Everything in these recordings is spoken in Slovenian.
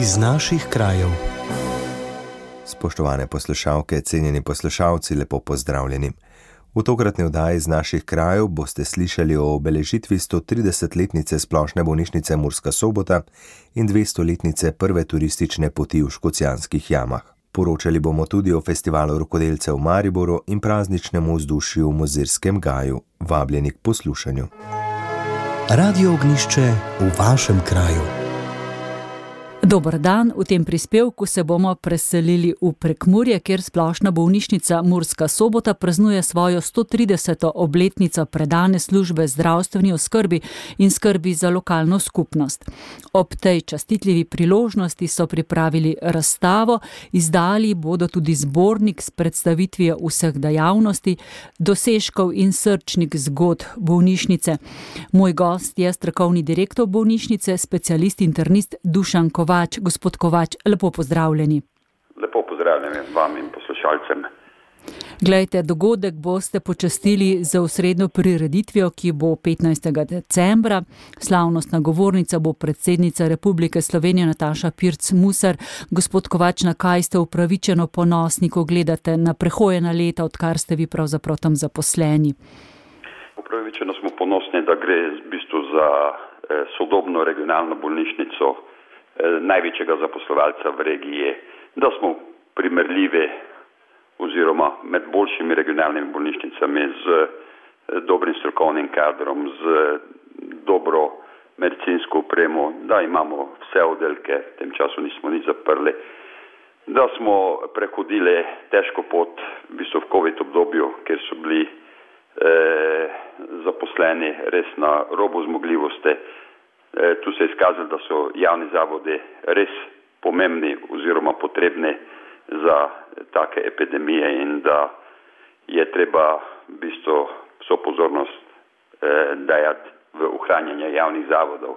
iz naših krajev. Spoštovane poslušalke, cenjeni poslušalci, lepo pozdravljeni. V tokratni oddaji iz naših krajev boste slišali o obeležitvi 130-letnice splošne bolnišnice Murska sobota in 200-letnice prve turistične poti v Škocijanskih jamah. Poročali bomo tudi o festivalu rokodelcev v Mariboru in prazničnem vzdušju v Mozirskem gaju. Vabljeni k poslušanju. Radio ognišče v vašem kraju. Dober dan, v tem prispevku se bomo preselili v Prekmurje, kjer splošna bolnišnica Murska sobota praznuje svojo 130. obletnico predane službe zdravstveni oskrbi in skrbi za lokalno skupnost. Ob tej častitljivi priložnosti so pripravili razstavo, izdali bodo tudi zbornik s predstavitvijo vseh dejavnosti, dosežkov in srčnik zgod bolnišnice. Moj gost je strokovni direktor bolnišnice, specialist internist Dušan Kovač. Kovač. Gospod Kovač, lepo pozdravljeni. Lepo pozdravljeni vam in poslušalcem. Glejte, dogodek boste počastili za osrednjo prireditvijo, ki bo 15. decembra. Slavnostna govornica bo predsednica Republike Slovenije Nataša Pirc Musar. Gospod Kovač, na kaj ste upravičeno ponosni, ko gledate na prehojena leta, odkar ste vi pravzaprav tam zaposleni? Upravičeno smo ponosni, da gre v bistvu za eh, sodobno regionalno bolnišnico največjega zaposlovalca v regiji, da smo primerljivi oziroma med boljšimi regionalnimi bolnišnicami z eh, dobrim strokovnim kadrom, z dobro medicinsko upremo, da imamo vse oddelke, v tem času nismo nič zaprli, da smo prehodili težko pot v bistvu v COVID obdobju, ker so bili eh, zaposleni res na robu zmogljivosti. Eh, tu se je izkazalo, da so javni zavodi res pomembni oziroma potrebni za take epidemije in da je treba v bistvu vso pozornost eh, dajati v ohranjanje javnih zavodov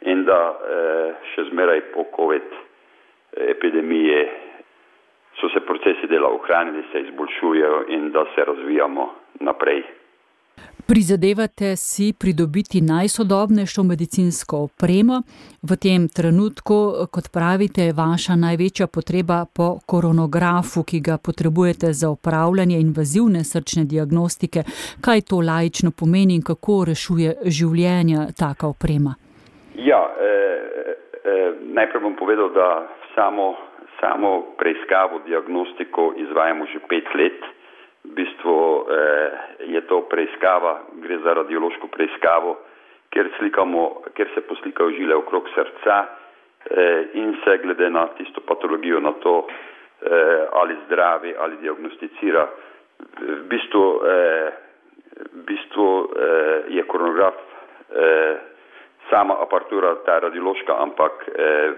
in da eh, še zmeraj po COVID epidemije so se procesi dela ohranili, se izboljšujejo in da se razvijamo naprej. Prizadevate si pridobiti najsodobnejšo medicinsko opremo. V tem trenutku, kot pravite, je vaša največja potreba po koronografu, ki ga potrebujete za upravljanje invazivne srčne diagnostike. Kaj to lajično pomeni in kako rešuje življenja taka oprema? Ja, eh, eh, najprej bom povedal, da samo, samo preiskavo, diagnostiko izvajamo že pet let v bistvu eh, je to preiskava, gre za radiološko preiskavo, kjer, slikamo, kjer se poslikajo žile okrog srca eh, in se glede na tisto patologijo na to eh, ali zdravi ali diagnosticira. V bistvu, eh, v bistvu eh, je koronograf eh, sama aparatura, ta radiološka, ampak eh,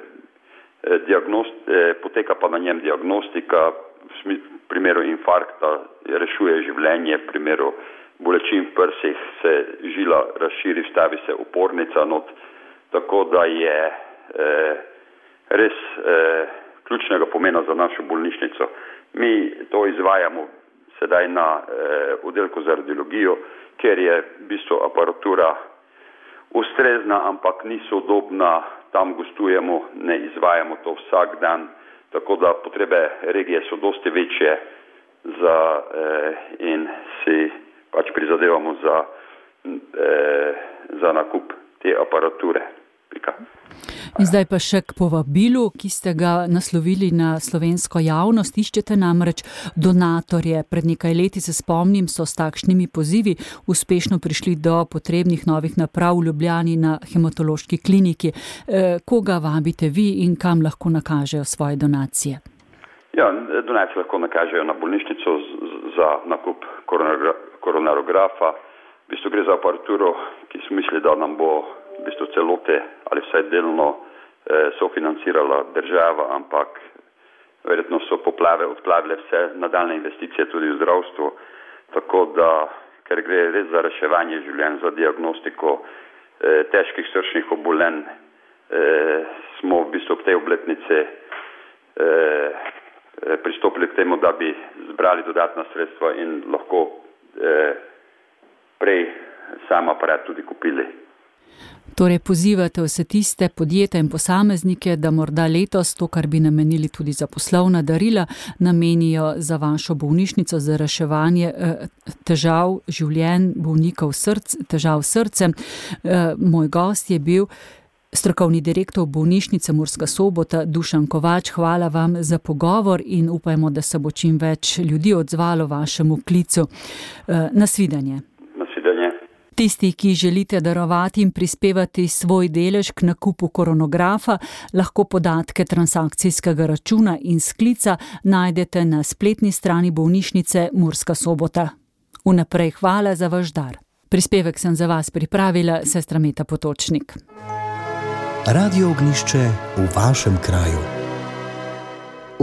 eh diagnost, eh, poteka pa na njem diagnostika, primeru infarkta rešuje življenje, v primeru bolečin v prsih se žila razširi, stavi se opornica not, tako da je eh, res eh, ključnega pomena za našo bolnišnico. Mi to izvajamo sedaj na eh, oddelku za radiologijo, ker je v bistvu aparatura ustrezna, ampak ni sodobna, tam gostujemo, ne izvajamo to vsak dan tako da potrebe regije so dosti večje za, eh, in si pač prizadevamo za, eh, za nakup te aparature. In zdaj pa še k povabilu, ki ste ga naslovili na slovensko javnost. Iščete namreč donatorje. Pred nekaj leti se spomnim, so s takšnimi pozivi uspešno prišli do potrebnih novih naprav v Ljubljani na hematološki kliniki. E, koga vabite vi in kam lahko nakažejo svoje donacije? Ja, donacije lahko nakažejo na bolnišnico za nakup koronarografa. V bistvu gre za aparaturo, ki smo mislili, da nam bo v bistvu celote ali vsaj delno eh, sofinancirala država, ampak verjetno so poplave odplavile vse nadaljne investicije tudi v zdravstvu, tako da, ker gre res za reševanje življenj, za diagnostiko eh, težkih srčnih obolenj, eh, smo v bistvu ob tej obletnici eh, pristopili k temu, da bi zbrali dodatna sredstva in lahko eh, prej sam aparat tudi kupili. Torej, pozivate vse tiste podjetja in posameznike, da morda letos to, kar bi namenili tudi za poslovna darila, namenijo za vašo bolnišnico za reševanje eh, težav življenj bolnikov src, težav srcem. Eh, moj gost je bil. Strokovni direktor bolnišnice Murska sobota Dušan Kovač, hvala vam za pogovor in upajmo, da se bo čim več ljudi odzvalo vašemu klicu. Eh, nasvidenje. Tisti, ki želite darovati in prispevati svoj delež k nakupu koronografa, lahko podatke transakcijskega računa in sklica najdete na spletni strani bolnišnice Murska sobota. Vnaprej hvala za vaš dar. Prispevek sem za vas pripravila, sestra Meta Potočnik. Radio ognišče v vašem kraju.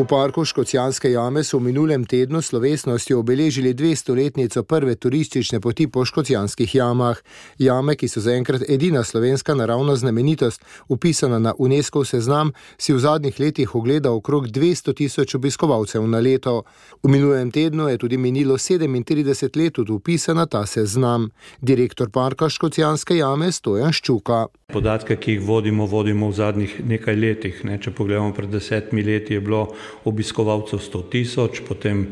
V parku Škocijanske jame so v minulem tednu slovesnosti obeležili 200-letnico prve turistične poti po škocijanskih jamah. Jame, ki so zaenkrat edina slovenska naravna znamenitost, upisana na UNESCO seznam, si v zadnjih letih ogleda okrog 200 tisoč obiskovalcev na leto. V minulem tednu je tudi minilo 37 let od upisa na ta seznam. Direktor parka Škocijanske jame Stojan Ščuka. Podatke, ki jih vodimo, vodimo v zadnjih nekaj letih. Ne? Če pogledamo, pred desetimi leti je bilo obiskovalcev 100 tisoč, potem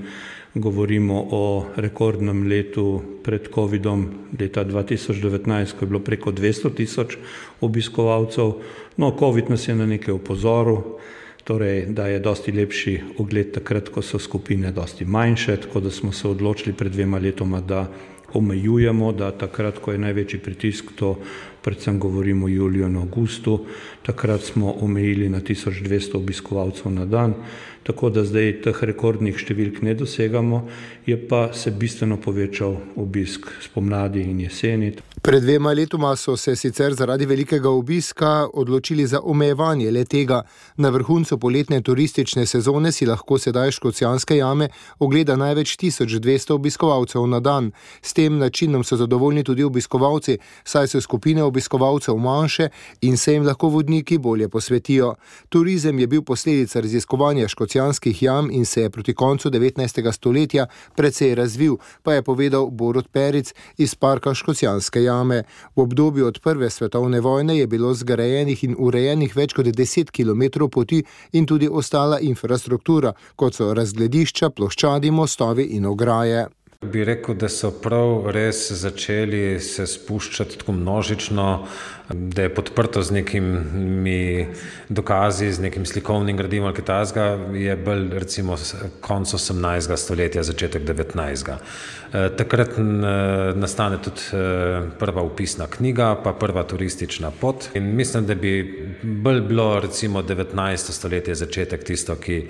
govorimo o rekordnem letu pred COVID-om, leta 2019, ko je bilo preko 200 tisoč obiskovalcev. No, COVID nas je na nekaj upozoril, torej, da je dosti lepši ogled takrat, ko so skupine dosti manjše, tako da smo se odločili pred dvema letoma, da omejujemo, da takrat, ko je največji pritisk, to predvsem govorimo o juliju in augustu, takrat smo omejili na 1200 obiskovalcev na dan, tako da zdaj teh rekordnih številk ne dosegamo, je pa se bistveno povečal obisk spomladi in jeseni. Pred dvema letoma so se sicer zaradi velikega obiska odločili za omejevanje le tega. Na vrhuncu poletne turistične sezone si lahko sedaj škocijanske jame ogleda največ 1200 obiskovalcev na dan. S tem načinom so zadovoljni tudi obiskovalci, saj so skupine obiskovalcev manjše in se jim lahko vodniki bolje posvetijo. Turizem je bil posledica raziskovanja škocijanskih jam in se je proti koncu 19. stoletja precej razvil, pa je povedal Borod Peric iz parka škocijanske jame jame. V obdobju od prve svetovne vojne je bilo zgrajenih in urejenih več kot 10 km poti in tudi ostala infrastruktura, kot so razgledišča, ploščadi, mostovi in ograje. Bi rekel, da so prav res začeli se spuščati tako množično, da je podprto z nekimi dokazi, z nekim slikovnim gradivom ali kaj takega, je bolj recimo konec 18. stoletja, začetek 19. Eh, takrat nastane tudi eh, prva upisna knjiga, pa prva turistična pot. In mislim, da bi bolj bilo recimo 19. stoletje začetek tisto, ki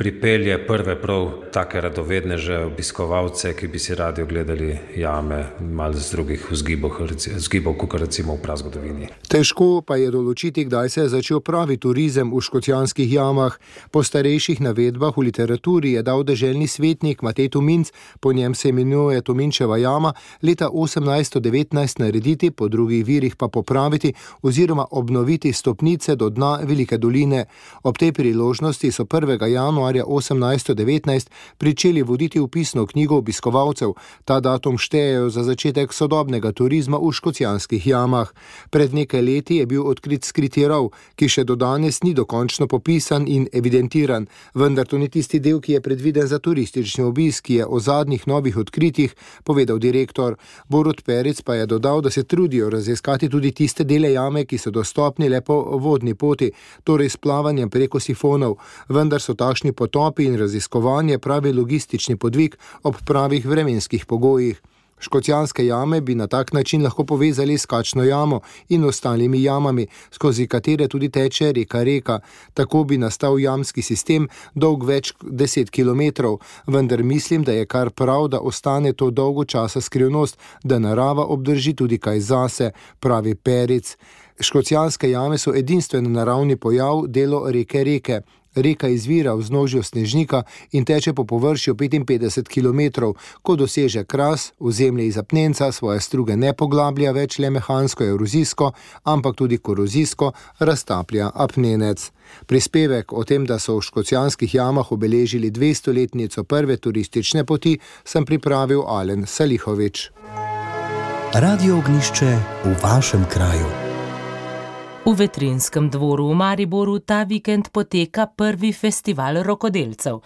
pripelje prve prav take radovedne že obiskovalce, ki bi si radi ogledali jame, malo z drugih vzgibov, kot recimo v prazgodovini. Težko pa je določiti, kdaj se je začel pravi turizem v škocijanskih jamah. Po starejših navedbah v literaturi je dal deželni svetnik Matej Tuminc, po njem se imenuje Tuminčeva jama, leta 1819 narediti, po drugih virih pa popraviti oziroma obnoviti stopnice do dna Velike doline. Ob tej priložnosti so 1. januarja januarja 1819 pričeli voditi upisno knjigo obiskovalcev. Ta datum štejejo za začetek sodobnega turizma v škocijanskih jamah. Pred nekaj leti je bil odkrit skriti rov, ki še do danes ni dokončno popisan in evidentiran, vendar to ni tisti del, ki je predviden za turistični obisk, ki je o zadnjih novih odkritjih povedal direktor. Borod Peric pa je dodal, da se trudijo raziskati tudi tiste dele jame, ki so dostopni le po vodni poti, torej s plavanjem preko sifonov, vendar so takšni potopi in raziskovanje pravi logistični podvig ob pravih vremenskih pogojih. Škocijanske jame bi na tak način lahko povezali s Kačno jamo in ostalimi jamami, skozi katere tudi teče reka Reka. Tako bi nastal jamski sistem dolg več deset km, vendar mislim, da je kar prav, da ostane to dolgo časa skrivnost, da narava obdrži tudi kaj zase, pravi Peric. Škocijanske jame so edinstven naravni pojav, delo reke Reke. Reka izvira v znožju snežnika in teče po površju 55 km. Ko doseže kras, v zemlji iz apnenca svoje struge ne poglablja več le mehansko erozijsko, ampak tudi korozijsko raztaplja apnenec. Prispevek o tem, da so v škocijanskih jamah obeležili 200-letnico prve turistične poti, sem pripravil Alen Salihovič. Radio ognišče v vašem kraju. V vetrinskem dvoru v Mariboru ta vikend poteka prvi festival rokodelcev.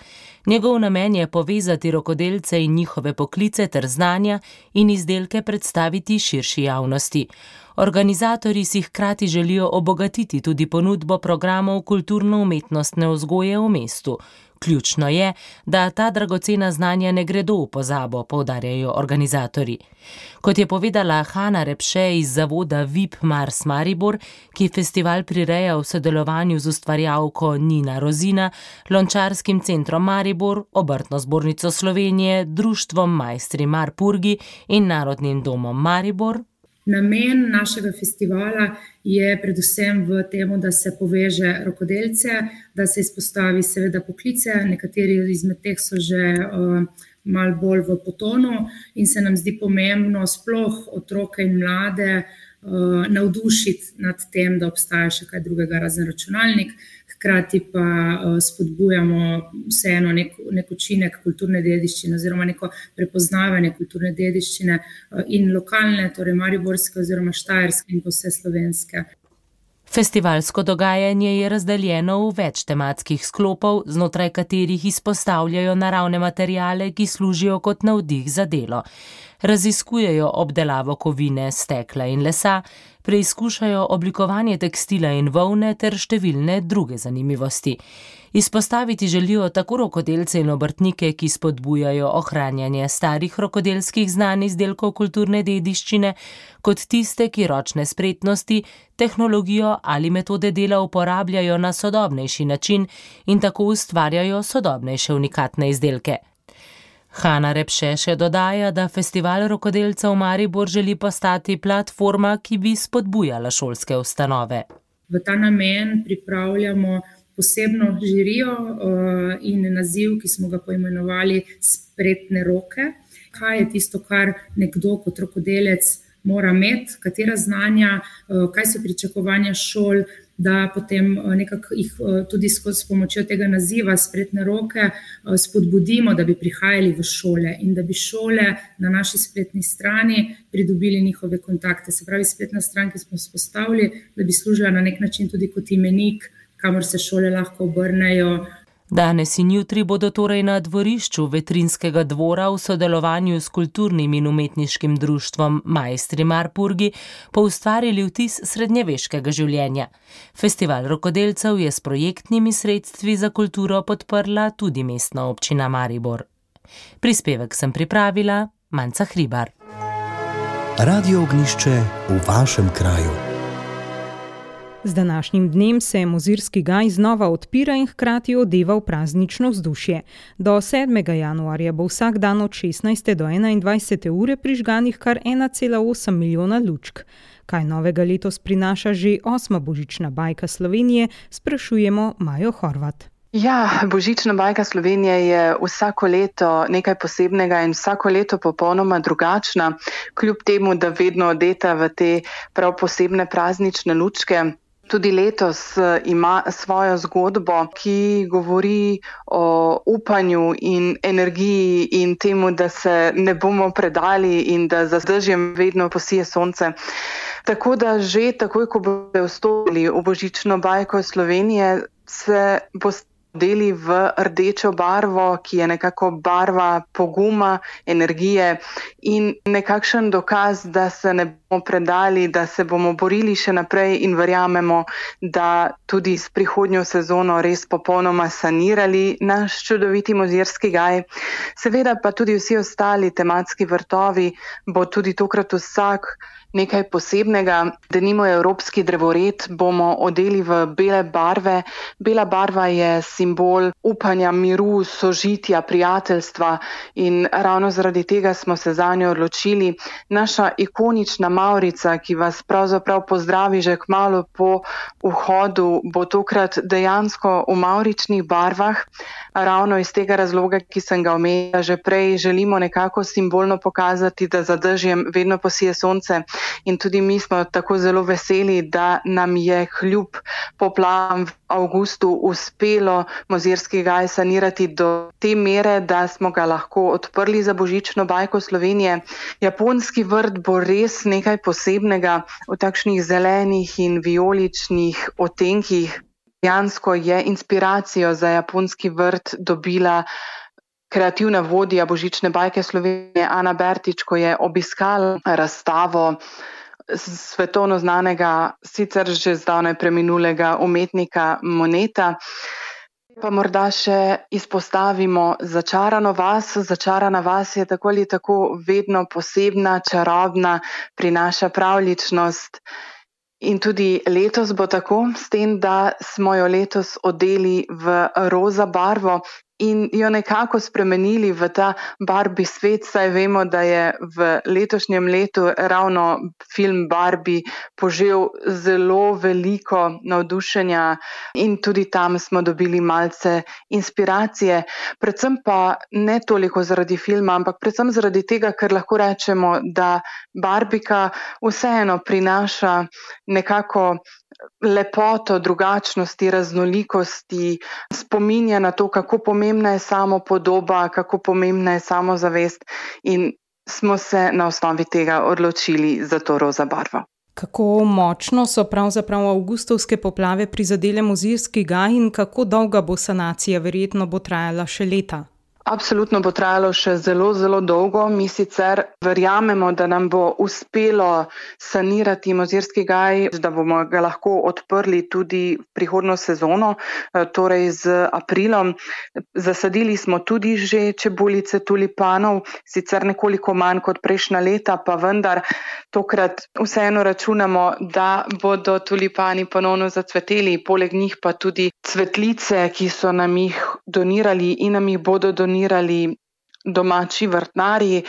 Njegov namen je povezati rokodelce in njihove poklice ter znanja in izdelke predstaviti širši javnosti. Organizatori si hkrati želijo obogatiti tudi ponudbo programov kulturno-umetnostne vzgoje v mestu. Ključno je, da ta dragocena znanja ne gredo v pozabo, povdarjajo organizatori. Kot je povedala Hanna Repše iz zavoda VIP Mars Maribor, ki festival prireja v sodelovanju z ustvarjalko Nina Rozina, Lončarskim centrom Maribor, Obrtno zbornico Slovenije, Društvom Majstri Marpurgi in Narodnim domom Maribor, Namen našega festivala je predvsem v tem, da se poveže rokodelce, da se izpostavi seveda poklice, nekateri izmed teh so že uh, mal bolj v potonu in se nam zdi pomembno sploh otroke in mlade uh, navdušiti nad tem, da obstaja še kaj drugega razen računalnik hkrati pa uh, spodbujamo vseeno nek, nek učinek kulturne dediščine, oziroma neko prepoznavanje kulturne dediščine uh, in lokalne, torej mariborske, oziroma štajerske in vse slovenske. Festivalsko dogajanje je razdeljeno v več tematskih sklopov, znotraj katerih izpostavljajo naravne materijale, ki služijo kot navdih za delo. Raziskujejo obdelavo kovine, stekla in lesa, preizkušajo oblikovanje tekstila in volne ter številne druge zanimivosti. Izpostaviti želijo tako rokodelce in obrtnike, ki spodbujajo ohranjanje starih rokodelskih znanj izdelkov kulturne dediščine, kot tiste, ki ročne spretnosti, tehnologijo ali metode dela uporabljajo na sodobnejši način in tako ustvarjajo sodobnejše unikatne izdelke. Hanna Repše še dodaja, da festival rokodelcev Maribor želi postati platforma, ki bi spodbujala šolske ustanove. V ta namen pripravljamo posebno žirijo in naziv, ki smo ga poimenovali Spretne roke. Kaj je tisto, kar nekdo kot rokodelec mora imeti, katera znanja, kaj so pričakovanja šol, da potem eh, nekako jih eh, tudi s pomočjo tega naziva, spretne roke, eh, spodbudimo, da bi prihajali v šole in da bi šole na naši spletni strani pridobili njihove kontakte. Se pravi, spletna stran, ki smo spostavili, da bi služila na nek način tudi kot imenik, kamor se šole lahko obrnejo. Danes in jutri bodo torej na dvorišču vetrinskega dvora v sodelovanju s kulturnim in umetniškim društvom Majstri Marpurgi poustvarili vtis srednjeveškega življenja. Festival rokodelcev je s projektnimi sredstvi za kulturo podprla tudi mestna občina Maribor. Prispevek sem pripravila Manca Hribar. Radio ognišče v vašem kraju. Z današnjim dnem se mozirski gaj znova odpira in hkrati odeva v praznično vzdušje. Do 7. januarja bo vsak dan od 16. do 21. ure prižganih kar 1,8 milijona lučk. Kaj novega letos prinaša že osma božična bajka Slovenije, sprašujemo Majo Horvat. Ja, božična bajka Slovenije je vsako leto nekaj posebnega in vsako leto popolnoma drugačna, kljub temu, da vedno odeta v te prav posebne praznične lučke. Tudi letos eh, ima svojo zgodbo, ki govori o upanju in energiji in temu, da se ne bomo predali in da za zdržjem vedno posije sonce. Tako da že takoj, ko bodo vstopili v božično bajko Slovenije, se boste deli v rdečo barvo, ki je nekako barva poguma, energije in nekakšen dokaz, da se ne bomo predali, da se bomo borili še naprej in verjamemo, da tudi s prihodnjo sezono res popolnoma sanirali naš čudoviti mozirski gaj. Seveda pa tudi vsi ostali tematski vrtovi bo tudi tokrat vsak nekaj posebnega, da nimo evropski drevored, bomo odeli v bele barve. Bela barva je simbol upanja, miru, sožitja, prijateljstva in ravno zaradi tega smo se za njo odločili. Naša ikonična Maurica, ki vas pravzaprav pozdravi že kmalo po vhodu, bo tokrat dejansko v mauričnih barvah. Ravno iz tega razloga, ki sem ga omenila že prej, želimo nekako simbolno pokazati, da za držjem vedno posije sonce in tudi mi smo tako zelo veseli, da nam je kljub poplavam v avgustu uspelo Mozirski gaj sanirati do te mere, da smo ga lahko odprli za božično bajko Slovenije. Japonski vrt bo res nekaj posebnega v takšnih zelenih in vijoličnih otenkih. Jansko je inspiracijo za japonski vrt dobila kreativna vodja Božične bajke Slovenije Ana Bertič, ko je obiskala razstavo svetovno znanega, sicer že zdavnaj preminulega umetnika Moneta. Pa morda še izpostavimo začarano vas. Začarana vas je tako ali tako vedno posebna, čarobna, prinaša pravličnost. In tudi letos bo tako, s tem, da smo jo letos odeli v roza barvo, in jo nekako spremenili v ta Barbie svet, saj vemo, da je v letošnjem letu ravno film Barbie požel zelo veliko navdušenja in tudi tam smo dobili malce inspiracije, predvsem pa ne toliko zaradi filma, ampak predvsem zaradi tega, ker lahko rečemo, da Barbika vseeno prinaša nekako lepoto, drugačnosti, raznolikosti, spominja na to, kako pomembna je samo podoba, kako pomembna je samozavest in smo se na osnovi tega odločili za to roza barvo. Kako močno so pravzaprav avgustovske poplave prizadele muzijski gaj in kako dolga bo sanacija, verjetno bo trajala še leta? Absolutno bo trajalo še zelo, zelo dolgo. Mi sicer verjamemo, da nam bo uspelo sanirati mozirski gaj, da bomo ga lahko odprli tudi prihodno sezono, eh, torej z aprilom. Zasadili smo tudi že čebulice tulipanov, sicer nekoliko manj kot prejšnja leta, pa vendar tokrat vseeno računamo, da bodo tulipani ponovno zacveteli, poleg njih pa tudi cvetlice, ki so nam jih donirali in nam jih bodo donirali donirali domači vrtnari.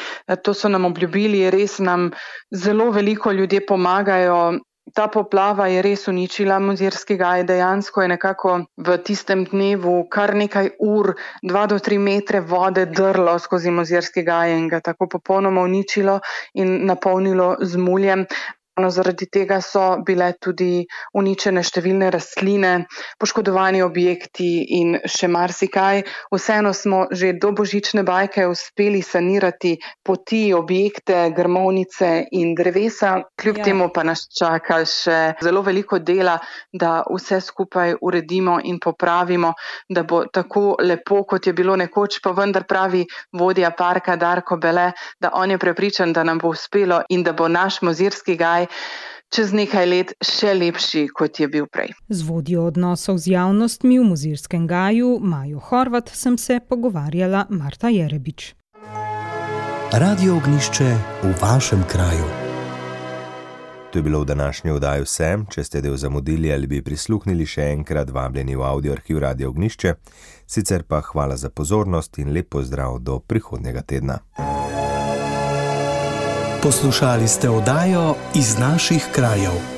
To so nam obljubili, res nam zelo veliko ljudje pomagajo. Ta poplava je res uničila muzirski gaj, dejansko je nekako v tistem dnevu kar nekaj ur, dva do tri metre vode drlo skozi muzirski gaj in ga tako popolnoma uničilo in napolnilo z muljem. No, zaradi tega so bile tudi uničene številne rastline, poškodovani objekti in še marsikaj. Vseeno smo že do božične bajke uspeli sanirati poti, objekte, grmovnice in drevesa. Kljub ja. temu pa nas čaka še zelo veliko dela, da vse skupaj uredimo in popravimo, da bo tako lepo, kot je bilo nekoč, pa vendar pravi vodja parka Darko Bele, da on je prepričan, da nam bo uspelo in da bo naš mozirski gaj čez nekaj let še lepši, kot je bil prej. Z vodjo odnosov z javnostmi v Muzirskem gaju, Majo Horvat, sem se pogovarjala Marta Jerebič. Radio ognišče v vašem kraju. To je bilo v današnji oddaji vse. Če ste del zamudili ali bi prisluhnili še enkrat, vabljeni v audio arhiv Radio ognišče. Sicer pa hvala za pozornost in lep pozdrav do prihodnega tedna. Poslušali ste oddajo iz naših krajev.